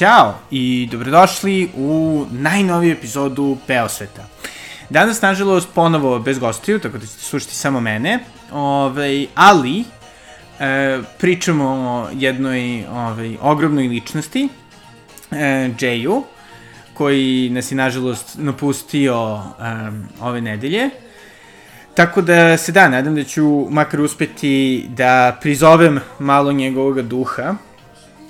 Ćao i dobrodošli u najnoviju epizodu Beosveta. Danas, nažalost, ponovo bez gostiju, tako da ćete slušati samo mene, ovaj, ali e, pričamo o jednoj ovaj, ogromnoj ličnosti, e, koji nas je, nažalost, napustio e, ove nedelje. Tako da se da, nadam da ću makar uspeti da prizovem malo njegovog duha,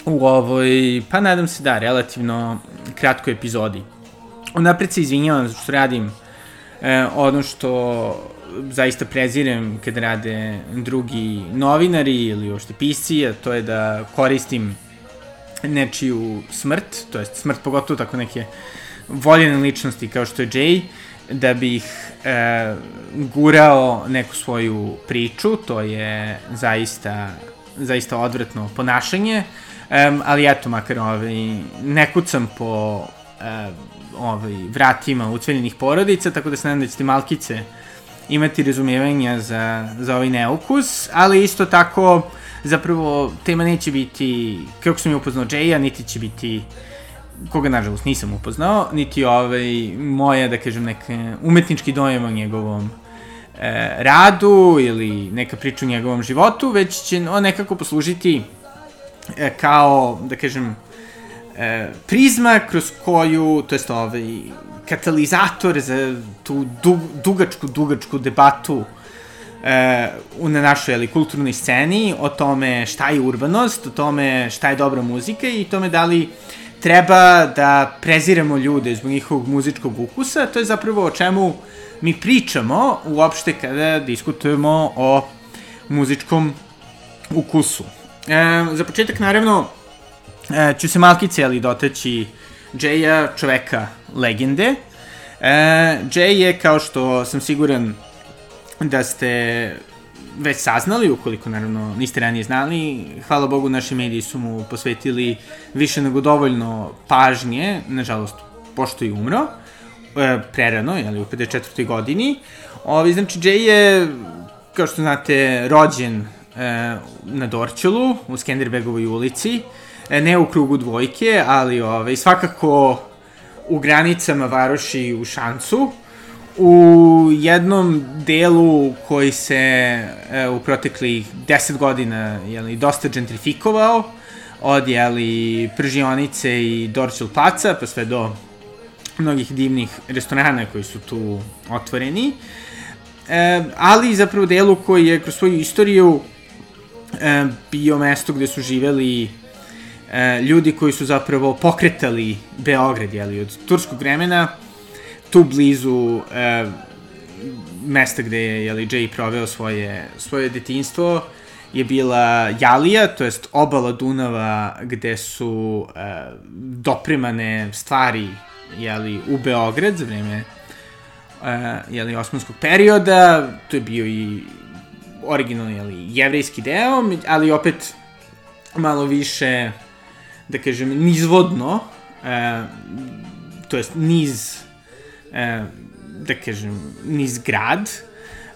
u ovoj, pa nadam se da, relativno kratkoj epizodi. Unapred se izvinjavam zato što radim e, ono što zaista prezirem kad rade drugi novinari ili uopšte pisci, a to je da koristim nečiju smrt, to jest smrt pogotovo tako neke voljene ličnosti kao što je Jay, da bih e, gurao neku svoju priču, to je zaista, zaista odvratno ponašanje, Um, ali eto, makar ovaj, ne kucam po um, ovaj, vratima ucveljenih porodica, tako da se nadam da ćete malkice imati razumijevanja za, za ovaj neukus, ali isto tako zapravo tema neće biti, kako sam je upoznao Jay-a, niti će biti koga nažalost nisam upoznao, niti ovaj, moja, da kažem, neka umetnički dojem o njegovom e, radu ili neka priča o njegovom životu, već će on nekako poslužiti e, kao, da kažem, e, prizma kroz koju, to jest ovaj, katalizator za tu dug, dugačku, dugačku debatu e, na našoj ali, kulturnoj sceni o tome šta je urbanost, o tome šta je dobra muzika i tome da li treba da preziramo ljude zbog njihovog muzičkog ukusa, to je zapravo o čemu mi pričamo uopšte kada diskutujemo o muzičkom ukusu. E, za početak, naravno, e, ću se malkice, ali dotaći Jaya, čoveka legende. E, Jay je, kao što sam siguran da ste već saznali, ukoliko naravno niste ranije znali, hvala Bogu naši mediji su mu posvetili više nego dovoljno pažnje, nažalost, pošto je umro, e, prerano, jeli, u 54. godini. Ovi, znači, Jay je, kao što znate, rođen na Dorčelu, u Skenderbegovoj ulici, e, ne u krugu dvojke, ali ovaj, svakako u granicama Varoši u Šancu, u jednom delu koji se e, u proteklih 10 godina jeli, dosta gentrifikovao, od jeli, pržionice i Dorčel Paca, pa sve do mnogih divnih restorana koji su tu otvoreni. E, ali zapravo delu koji je kroz svoju istoriju e, bio mesto gde su živeli e, ljudi koji su zapravo pokretali Beograd, jeli, od turskog vremena, tu blizu e, mesta gde je jeli, Jay proveo svoje, svoje detinstvo, je bila Jalija, to jest obala Dunava gde su e, dopremane stvari jeli, u Beograd za vreme e, jeli, osmanskog perioda, to je bio i originalni, ali jevrejski deo, ali opet malo više, da kažem, nizvodno, e, to jest niz, e, da kažem, niz grad,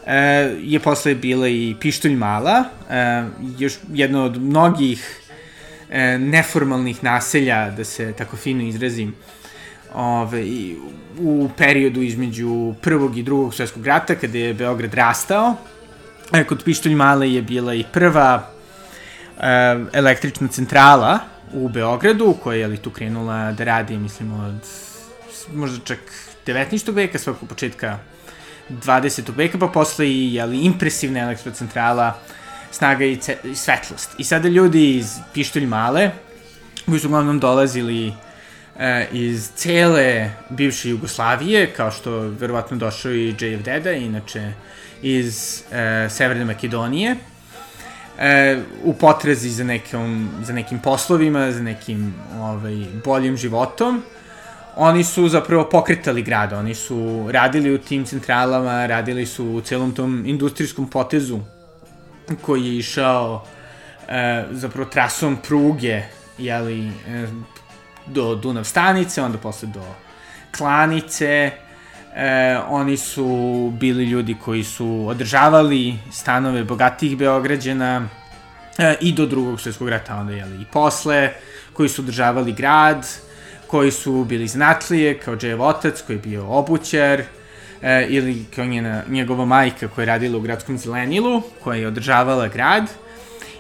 e, je posle bila i Pištolj Mala, e, još jedno od mnogih e, neformalnih naselja, da se tako fino izrazim, ove, u periodu između prvog i drugog svjetskog rata, kada je Beograd rastao, E, kod Pištolj Male je bila i prva e, električna centrala u Beogradu, koja je li tu krenula da radi, mislim, od možda čak 19. veka, svakog početka 20. veka, pa posle i jeli, impresivna elektrocentrala snaga i, i svetlost. I sada ljudi iz Pištolj Male, koji su uglavnom dolazili e, iz cele bivše Jugoslavije, kao što verovatno došao i JF Deda, inače iz e, Severne Makedonije e, u potrazi za, nekom, za nekim poslovima, za nekim ovaj, boljim životom. Oni su zapravo pokretali grad, oni su radili u tim centralama, radili su u celom tom industrijskom potezu koji je išao e, zapravo trasom pruge jeli, e, do Dunav stanice, onda posle do Klanice, E, oni su bili ljudi koji su održavali stanove bogatih Beograđana, e, i do drugog svjetskog rata, onda jeli, i posle, koji su održavali grad, koji su bili znatlije, kao Džejev otac, koji je bio obućar, e, ili kao njena, njegova majka koja je radila u gradskom zelenilu, koja je održavala grad.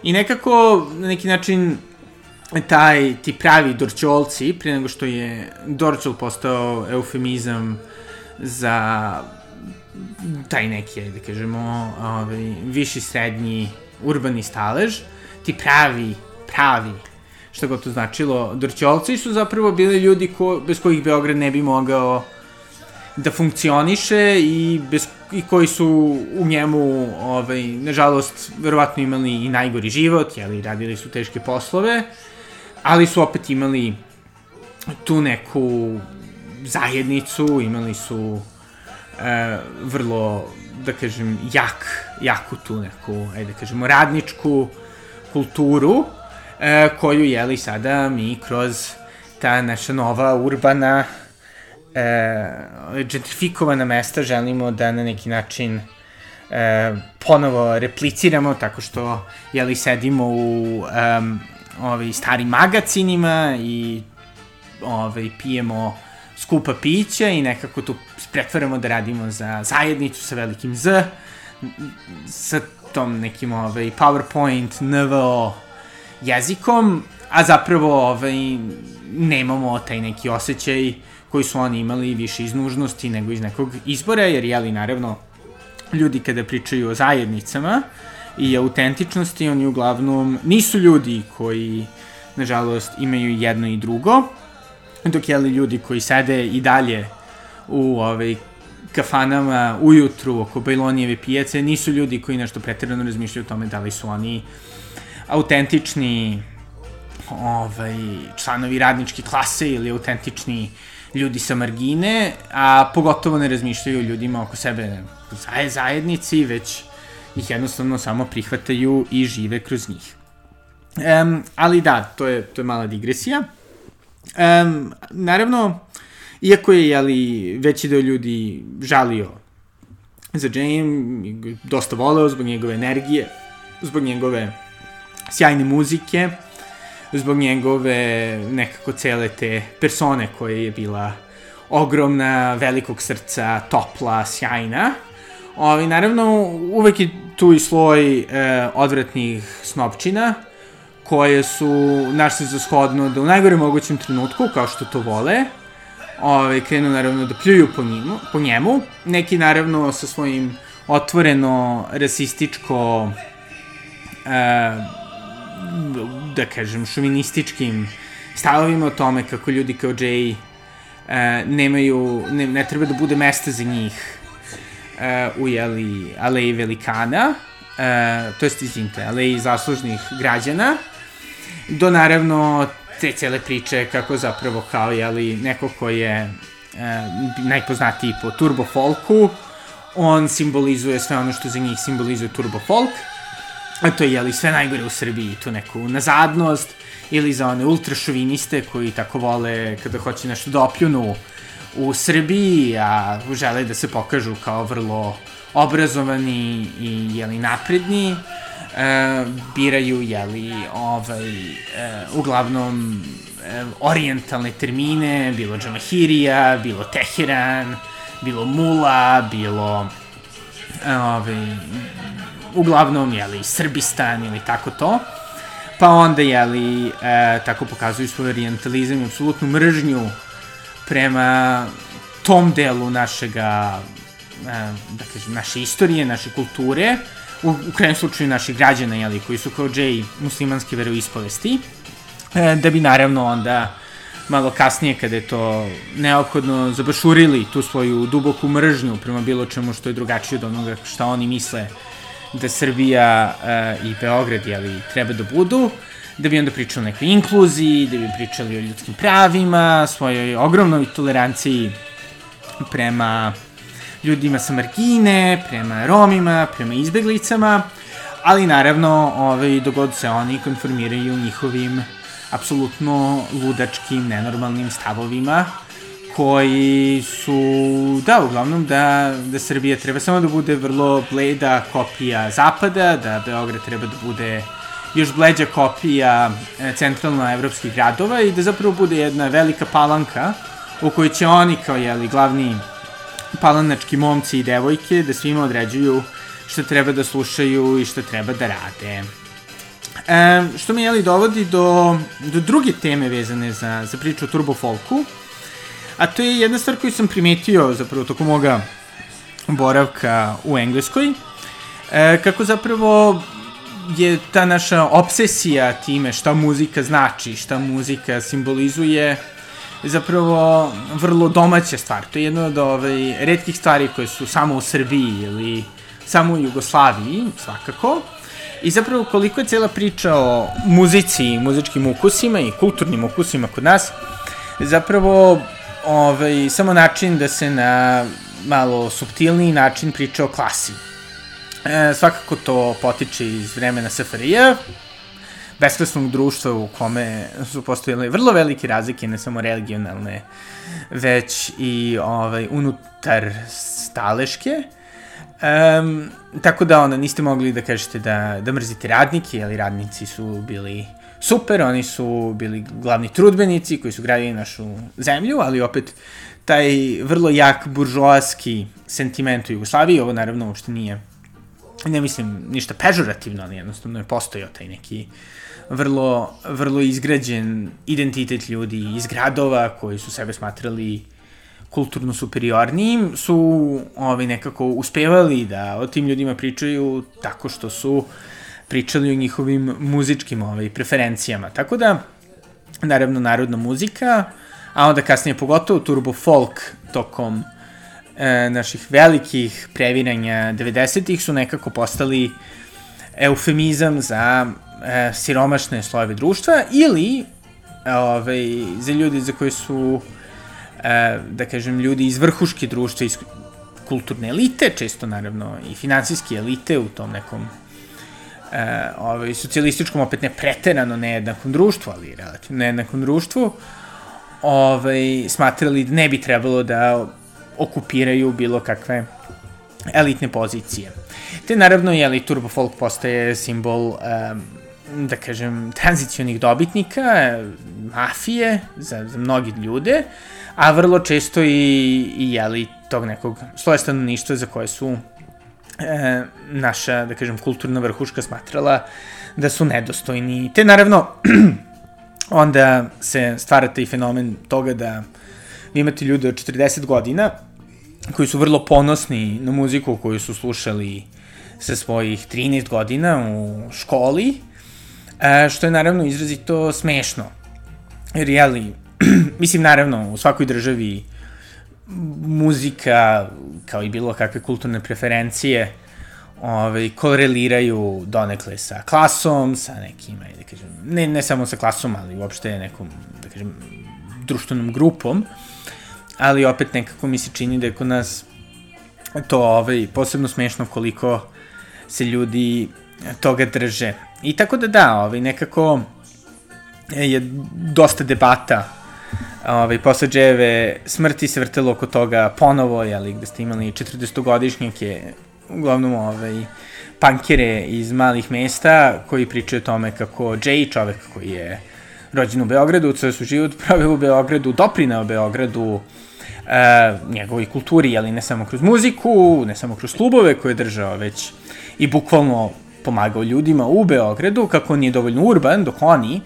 I nekako, na neki način, taj, ti pravi dorčolci, prije nego što je dorčol postao eufemizam za taj neki, da kažemo, ovaj, viši srednji urbani stalež, ti pravi, pravi, što god to značilo, dorčolci su zapravo bili ljudi ko, bez kojih Beograd ne bi mogao da funkcioniše i, bez, i koji su u njemu, ovaj, nažalost, verovatno imali i najgori život, jeli, radili su teške poslove, ali su opet imali tu neku zajednicu, imali su e, vrlo, da kažem, jak, jaku tu neku, ajde da kažemo, radničku kulturu, e, koju, jeli, sada mi kroz ta naša nova urbana e, gentrifikovana mesta želimo da na neki način e, ponovo repliciramo tako što jeli sedimo u um, ovaj, starim magacinima i ovaj, pijemo skupa pića i nekako to pretvaramo da radimo za zajednicu sa velikim Z, sa tom nekim ovaj, PowerPoint, NVO jezikom, a zapravo ovaj, nemamo taj neki osjećaj koji su oni imali više iz nužnosti nego iz nekog izbora, jer jeli naravno ljudi kada pričaju o zajednicama i autentičnosti, oni uglavnom nisu ljudi koji nažalost imaju jedno i drugo, dok jeli ljudi koji sede i dalje u ovaj, kafanama ujutru oko Bajlonijeve pijace nisu ljudi koji nešto pretredno razmišljaju o tome da li su oni autentični ovaj, članovi radničke klase ili autentični ljudi sa margine, a pogotovo ne razmišljaju o ljudima oko sebe zaje zajednici, već ih jednostavno samo prihvataju i žive kroz njih. Um, ali da, to je, to je mala digresija. Um, naravno, iako je jeli, veći deo ljudi žalio za Jane, dosta voleo zbog njegove energije, zbog njegove sjajne muzike, zbog njegove nekako cele te persone koje je bila ogromna, velikog srca, topla, sjajna. Ovi, naravno, uvek je tu i sloj e, odvratnih snopčina, koje su našli za shodno da u najgore mogućem trenutku, kao što to vole, ove, krenu naravno da pljuju po, njemu, po njemu. Neki naravno sa svojim otvoreno rasističko e, da kažem, šovinističkim stavovima o tome kako ljudi kao Jay e, nemaju, ne, ne treba da bude mesta za njih e, u, jeli, aleji velikana, e, to jest, izvinite, aleji zaslužnih građana, do naravno te cele priče kako zapravo kao, jeli, neko ko je e, najpoznatiji po turbo folku, on simbolizuje sve ono što za njih simbolizuje turbo folk, a to je jeli sve najgore u Srbiji, tu neku nazadnost, ili za one ultrašoviniste koji tako vole kada hoće nešto da opljunu u Srbiji, a žele da se pokažu kao vrlo obrazovani i jeli napredni, e, biraju jeli ovaj e, uglavnom e, orientalne termine, bilo Džamahirija, bilo Teheran, bilo Mula, bilo e, ovaj, uglavnom, jeli, Srbistan ili tako to, pa onda, jeli, e, tako pokazuju svoj orientalizam i apsolutnu mržnju prema tom delu našega, e, da kažem, naše istorije, naše kulture, u, u krajem slučaju naših građana, jeli, koji su kao džej muslimanske veroispovesti, e, da bi naravno onda malo kasnije kada je to neophodno zabašurili tu svoju duboku mržnju prema bilo čemu što je drugačije od onoga šta oni misle da Srbija uh, i Beograd jeli, treba da budu, da bi onda pričali o nekoj inkluziji, da bi pričali o ljudskim pravima, svojoj ogromnoj toleranciji prema ljudima sa margine, prema Romima, prema izbeglicama, ali naravno ovaj, dogod se oni konformiraju njihovim apsolutno ludačkim, nenormalnim stavovima koji su, da, uglavnom da, da Srbija treba samo da bude vrlo bleda kopija Zapada, da Beograd treba da bude još bleđa kopija e, centralno-evropskih gradova i da zapravo bude jedna velika palanka u kojoj će oni kao jeli glavni palanački momci i devojke da svima određuju šta treba da slušaju i šta treba da rade. E, što mi jeli dovodi do, do druge teme vezane za, za priču o turbo folku, a to je jedna stvar koju sam primetio zapravo tokom moga boravka u Engleskoj, e, kako zapravo je ta naša obsesija time šta muzika znači, šta muzika simbolizuje, zapravo vrlo domaća stvar. To je jedna od ovaj, redkih stvari koje su samo u Srbiji ili samo u Jugoslaviji, svakako. I zapravo koliko je cela priča o muzici, muzičkim ukusima i kulturnim ukusima kod nas, zapravo ovaj, samo način da se na malo subtilniji način priča o klasi. E, svakako to potiče iz vremena SFRJ, beskresnog društva u kome su postojile vrlo velike razlike, ne samo regionalne, već i ovaj, unutar staleške. Um, tako da onda niste mogli da kažete da, da mrzite radnike, ali radnici su bili super, oni su bili glavni trudbenici koji su gradili našu zemlju, ali opet taj vrlo jak buržoaski sentiment u Jugoslaviji, ovo naravno uopšte nije, ne mislim ništa pežorativno, ali jednostavno je postojao taj neki vrlo, vrlo izgrađen identitet ljudi iz gradova koji su sebe smatrali kulturno superiornijim, su ovaj, nekako uspevali da o tim ljudima pričaju tako što su pričali o njihovim muzičkim ovaj, preferencijama. Tako da, naravno, narodna muzika, a onda kasnije pogotovo turbo folk tokom e, naših velikih previranja 90-ih su nekako postali eufemizam za e, siromašne slojeve društva ili ovaj, za ljudi za koji su e, da kažem ljudi iz vrhuške društva iz kulturne elite, često naravno i finansijske elite u tom nekom e, ovaj, socijalističkom, opet ne preterano nejednakom društvu, ali relativno nejednakom društvu, ovaj, smatrali da ne bi trebalo da okupiraju bilo kakve elitne pozicije. Te naravno, jeli, Turbo Folk postaje simbol, um, da kažem, tranzicionih dobitnika, mafije za, za mnogi ljude, a vrlo često i, i jeli, tog nekog sloja stanovništva za koje su e, naša, da kažem, kulturna vrhuška smatrala da su nedostojni. Te naravno, onda se stvara taj fenomen toga da vi imate ljude od 40 godina koji su vrlo ponosni na muziku koju su slušali sa svojih 13 godina u školi, e, što je naravno izrazito smešno. Jer, jeli, mislim, naravno, u svakoj državi muzika, kao i bilo kakve kulturne preferencije, ovaj, koreliraju donekle sa klasom, sa nekim, da kažem, ne, ne samo sa klasom, ali uopšte nekom, da kažem, društvenom grupom, ali opet nekako mi se čini da je kod nas to ovaj, posebno smešno koliko se ljudi toga drže. I tako da da, ovaj, nekako je dosta debata ovaj, posle Dževe smrti se vrtelo oko toga ponovo, jeli, gde ste imali 40-godišnjake, uglavnom ovaj, pankere iz malih mesta koji pričaju o tome kako Jay, čovek koji je rođen u Beogradu, ceo su život proveo u Beogradu, doprinao Beogradu, e, njegovoj kulturi, ali ne samo kroz muziku, ne samo kroz klubove koje je držao, već i bukvalno pomagao ljudima u Beogradu, kako on je dovoljno urban, dok oni,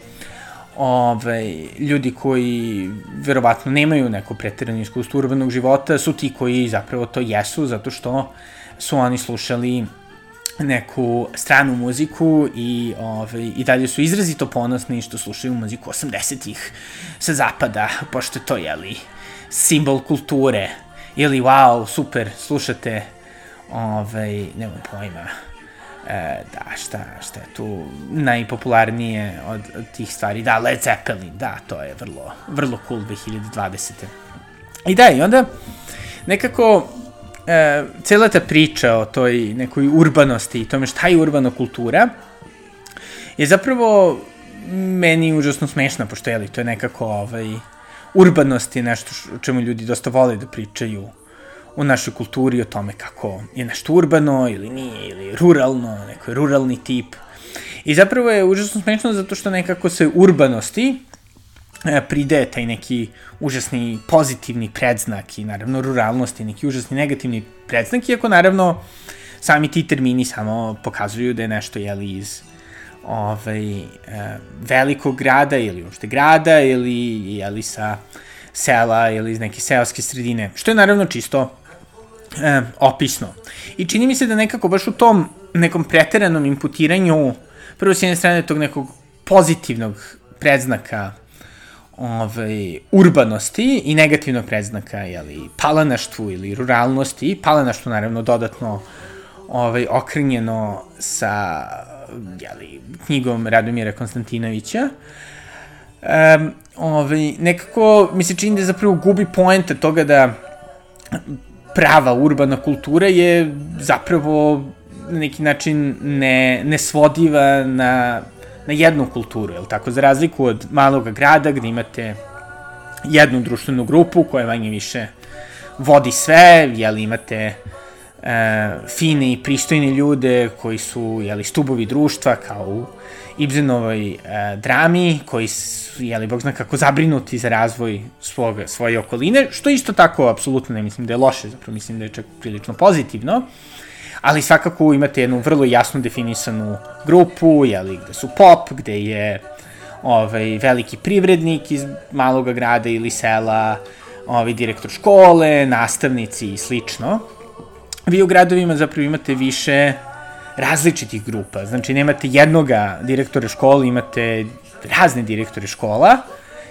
ovaj, ljudi koji verovatno nemaju neko pretirano iskustvo urbanog života, su ti koji zapravo to jesu, zato što su oni slušali neku stranu muziku i, ovaj, i dalje su izrazito ponosni što slušaju muziku 80-ih sa zapada, pošto je to, jeli, simbol kulture. Ili, wow, super, slušate, ovaj, nemam pojma, e, da, šta, šta je tu najpopularnije od, od tih stvari? Da, Led Zeppelin, da, to je vrlo, vrlo cool 2020. I da, i onda nekako e, cela ta priča o toj nekoj urbanosti i tome šta je urbana kultura je zapravo meni užasno smešna, pošto je li, to je nekako ovaj, urbanost je nešto o čemu ljudi dosta vole da pričaju u našoj kulturi o tome kako je nešto urbano ili nije, ili ruralno, neko je ruralni tip. I zapravo je užasno smešno zato što nekako se urbanosti pridaje taj neki užasni pozitivni predznak i naravno ruralnosti, neki užasni negativni predznak, iako naravno sami ti termini samo pokazuju da je nešto jeli iz ovaj, e, velikog grada ili uopšte grada ili jeli sa sela ili iz neke seoske sredine, što je naravno čisto e, opisno. I čini mi se da nekako baš u tom nekom preteranom imputiranju, prvo s jedne strane tog nekog pozitivnog predznaka ovaj, urbanosti i negativnog predznaka jeli, palanaštvu ili ruralnosti, palanaštvu naravno dodatno ovaj, okrenjeno sa jeli, knjigom Radomira Konstantinovića. Um, ovaj, nekako mi se čini da zapravo gubi poenta toga da prava urbana kultura je zapravo na neki način ne, nesvodiva na, na jednu kulturu, je tako? Za razliku od malog grada gde imate jednu društvenu grupu koja manje više vodi sve, jel imate e, fine i pristojne ljude koji su jeli, stubovi društva kao u Ibzenovoj e, drami, koji su, jeli, bog zna kako, zabrinuti za razvoj svog, svoje okoline, što isto tako, apsolutno ne mislim da je loše, zapravo mislim da je čak prilično pozitivno, ali svakako imate jednu vrlo jasno definisanu grupu, jeli, gde su pop, gde je ovaj, veliki privrednik iz malog grada ili sela, ovaj, direktor škole, nastavnici i slično. Vi u gradovima zapravo imate više različitih grupa. Znači, nemate jednoga direktora škole, imate razne direktore škola,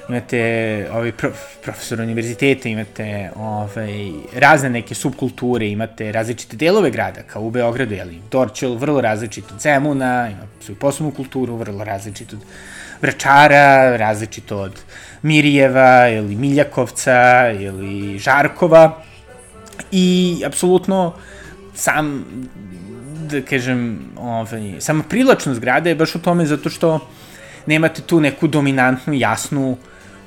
imate ovaj, prof, profesor univerziteta, imate ovaj, razne neke subkulture, imate različite delove grada, kao u Beogradu, jeli, Dorčel, vrlo različito od Zemuna, ima svoju posebnu kulturu, vrlo različito od Vračara, različito od Mirijeva, ili Miljakovca, ili Žarkova, i apsolutno sam da kažem, ovaj, sama privlačnost grada je baš u tome zato što nemate tu neku dominantnu, jasnu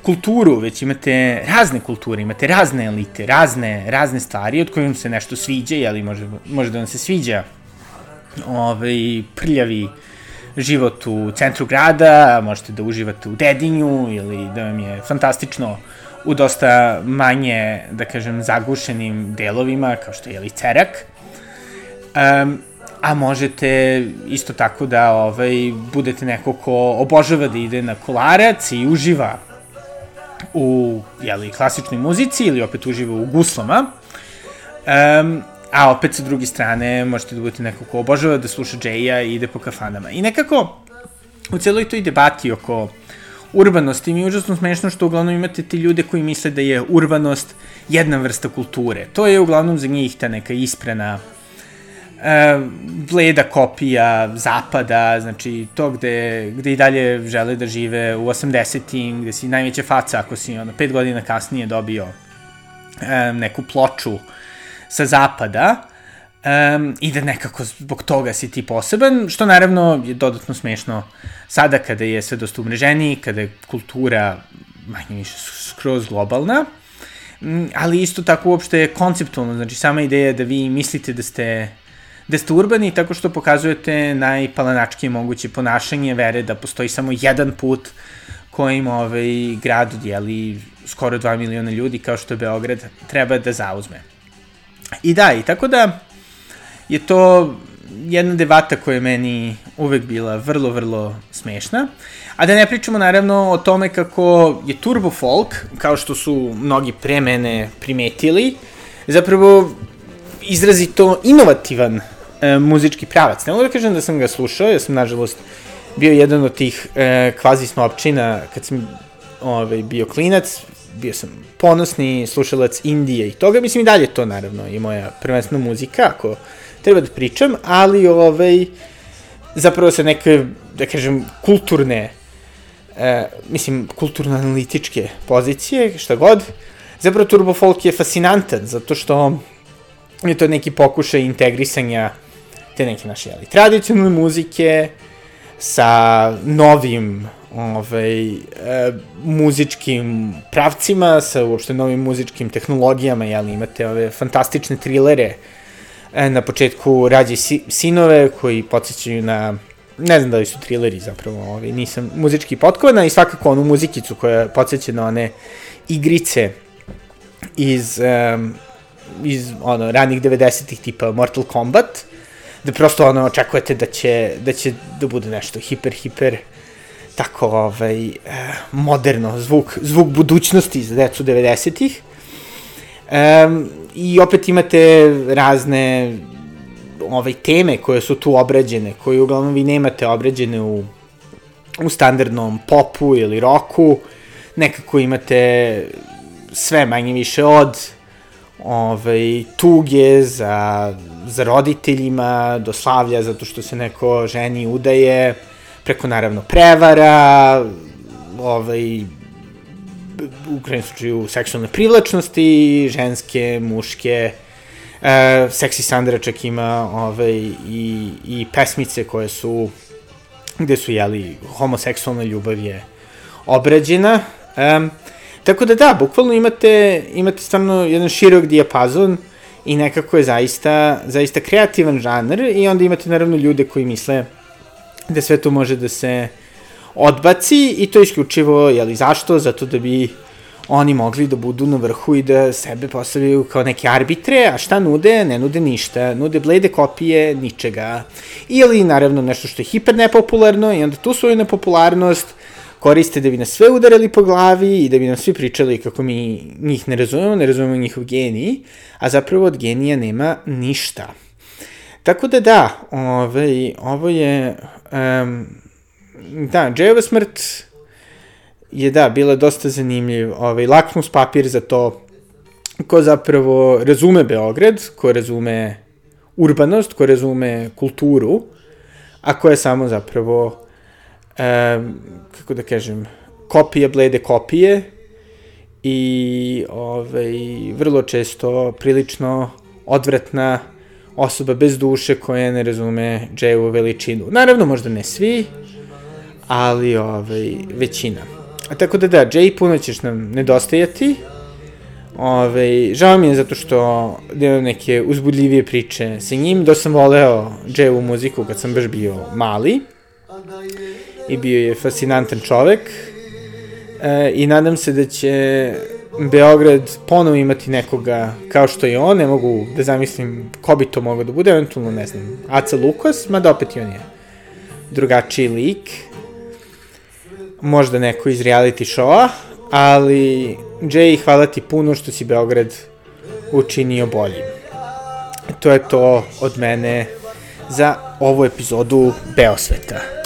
kulturu, već imate razne kulture, imate razne elite, razne, razne stvari od kojim se nešto sviđa, jeli može, može da vam se sviđa ovaj, prljavi život u centru grada, možete da uživate u Dedinju ili da vam je fantastično u dosta manje, da kažem, zagušenim delovima, kao što je jeli Cerak. Um, a možete isto tako da ovaj, budete neko ko obožava da ide na kolarac i uživa u jeli, klasičnoj muzici ili opet uživa u guslama. Um, a opet sa druge strane možete da budete neko ko obožava da sluša džeja i ide po kafanama. I nekako u celoj toj debati oko urbanosti mi je užasno smešno što uglavnom imate ti ljude koji misle da je urbanost jedna vrsta kulture. To je uglavnom za njih ta neka isprena e, bleda kopija zapada, znači to gde, gde i dalje žele da žive u 80-im, gde si najveća faca ako si ono, pet godina kasnije dobio e, neku ploču sa zapada, um, i da nekako zbog toga si ti poseban, što naravno je dodatno smešno sada kada je sve dosta umreženiji, kada je kultura manje više skroz globalna, ali isto tako uopšte je konceptualno, znači sama ideja da vi mislite da ste da ste urbani tako što pokazujete najpalanačkije moguće ponašanje vere da postoji samo jedan put kojim ovaj grad dijeli skoro 2 miliona ljudi kao što Beograd treba da zauzme. I da, i tako da je to jedna debata koja je meni uvek bila vrlo, vrlo smešna. A da ne pričamo naravno o tome kako je turbo folk, kao što su mnogi pre mene primetili, zapravo izrazito inovativan e, muzički pravac. Ne mogu da kažem da sam ga slušao, ja sam nažalost bio jedan od tih e, kvazi snopčina kad sam ovaj, bio klinac, bio sam ponosni slušalac Indije i toga, mislim i dalje to naravno i moja prvenstvena muzika, ako treba da pričam, ali ovaj, zapravo sa neke, da kažem, kulturne, e, mislim, kulturno-analitičke pozicije, šta god, zapravo Turbo Folk je fascinantan, zato što je to neki pokušaj integrisanja te neke naše jeli, tradicionalne muzike sa novim ovaj, e, muzičkim pravcima, sa uopšte novim muzičkim tehnologijama, jeli, imate ove fantastične trilere e, na početku Rađe si, sinove koji podsjećaju na ne znam da li su trileri zapravo, ovaj, nisam muzički potkovana i svakako onu muzikicu koja podsjeća na one igrice iz, um, iz ono, ranih 90-ih tipa Mortal Kombat, da prosto ono očekujete da će, da će da bude nešto hiper, hiper tako ovaj, eh, moderno, zvuk, zvuk budućnosti za decu 90-ih. Um, I opet imate razne ovaj, teme koje su tu obrađene, koje uglavnom vi nemate obrađene u, u standardnom popu ili roku. Nekako imate sve manje više od ovaj, tuge za, za roditeljima, do slavlja zato što se neko ženi udaje, preko naravno prevara, ovaj, u krajnjem slučaju seksualne privlačnosti, ženske, muške, e, Seksi Sandra čak ima ovaj, i, i pesmice koje su, gde su, jeli, homoseksualna ljubav je obrađena. E, tako da da, bukvalno imate, imate stvarno jedan širok dijapazon i nekako je zaista, zaista kreativan žanr i onda imate naravno ljude koji misle da sve to može da se odbaci i to isključivo, jeli, zašto? Zato da bi oni mogli da budu na vrhu i da sebe postavljaju kao neke arbitre, a šta nude? Ne nude ništa. Nude blede kopije ničega. Ili, naravno, nešto što je hiper nepopularno i onda tu svoju nepopularnost koriste da bi nas sve udarali po glavi i da bi nam svi pričali kako mi njih ne razumemo, ne razumemo njihov genij, a zapravo od genija nema ništa. Tako da da, ovaj, ovo je, um, da, Džejova smrt je da, bila dosta zanimljiv, ovaj, lakmus papir za to ko zapravo razume Beograd, ko razume urbanost, ko razume kulturu, a ko je samo zapravo, um, kako da kažem, kopije, blede kopije i ovaj, vrlo često prilično odvratna osoba bez duše koja ne razume Jayu veličinu. Naravno, možda ne svi, ali ovaj, većina. A tako da da, Jay, puno ćeš nam nedostajati. Ove, žao mi je zato što imam neke uzbudljivije priče sa njim. Do sam voleo Jayu muziku kad sam baš bio mali. I bio je fascinantan čovek. E, I nadam se da će Beograd ponovo imati nekoga kao što je on, ne mogu da zamislim ko bi to mogao da bude, eventualno ne znam, Aca Lukas, mada opet i on je drugačiji lik, možda neko iz reality showa, ali Jay, hvala ti puno što si Beograd učinio boljim. To je to od mene za ovu epizodu Beosveta.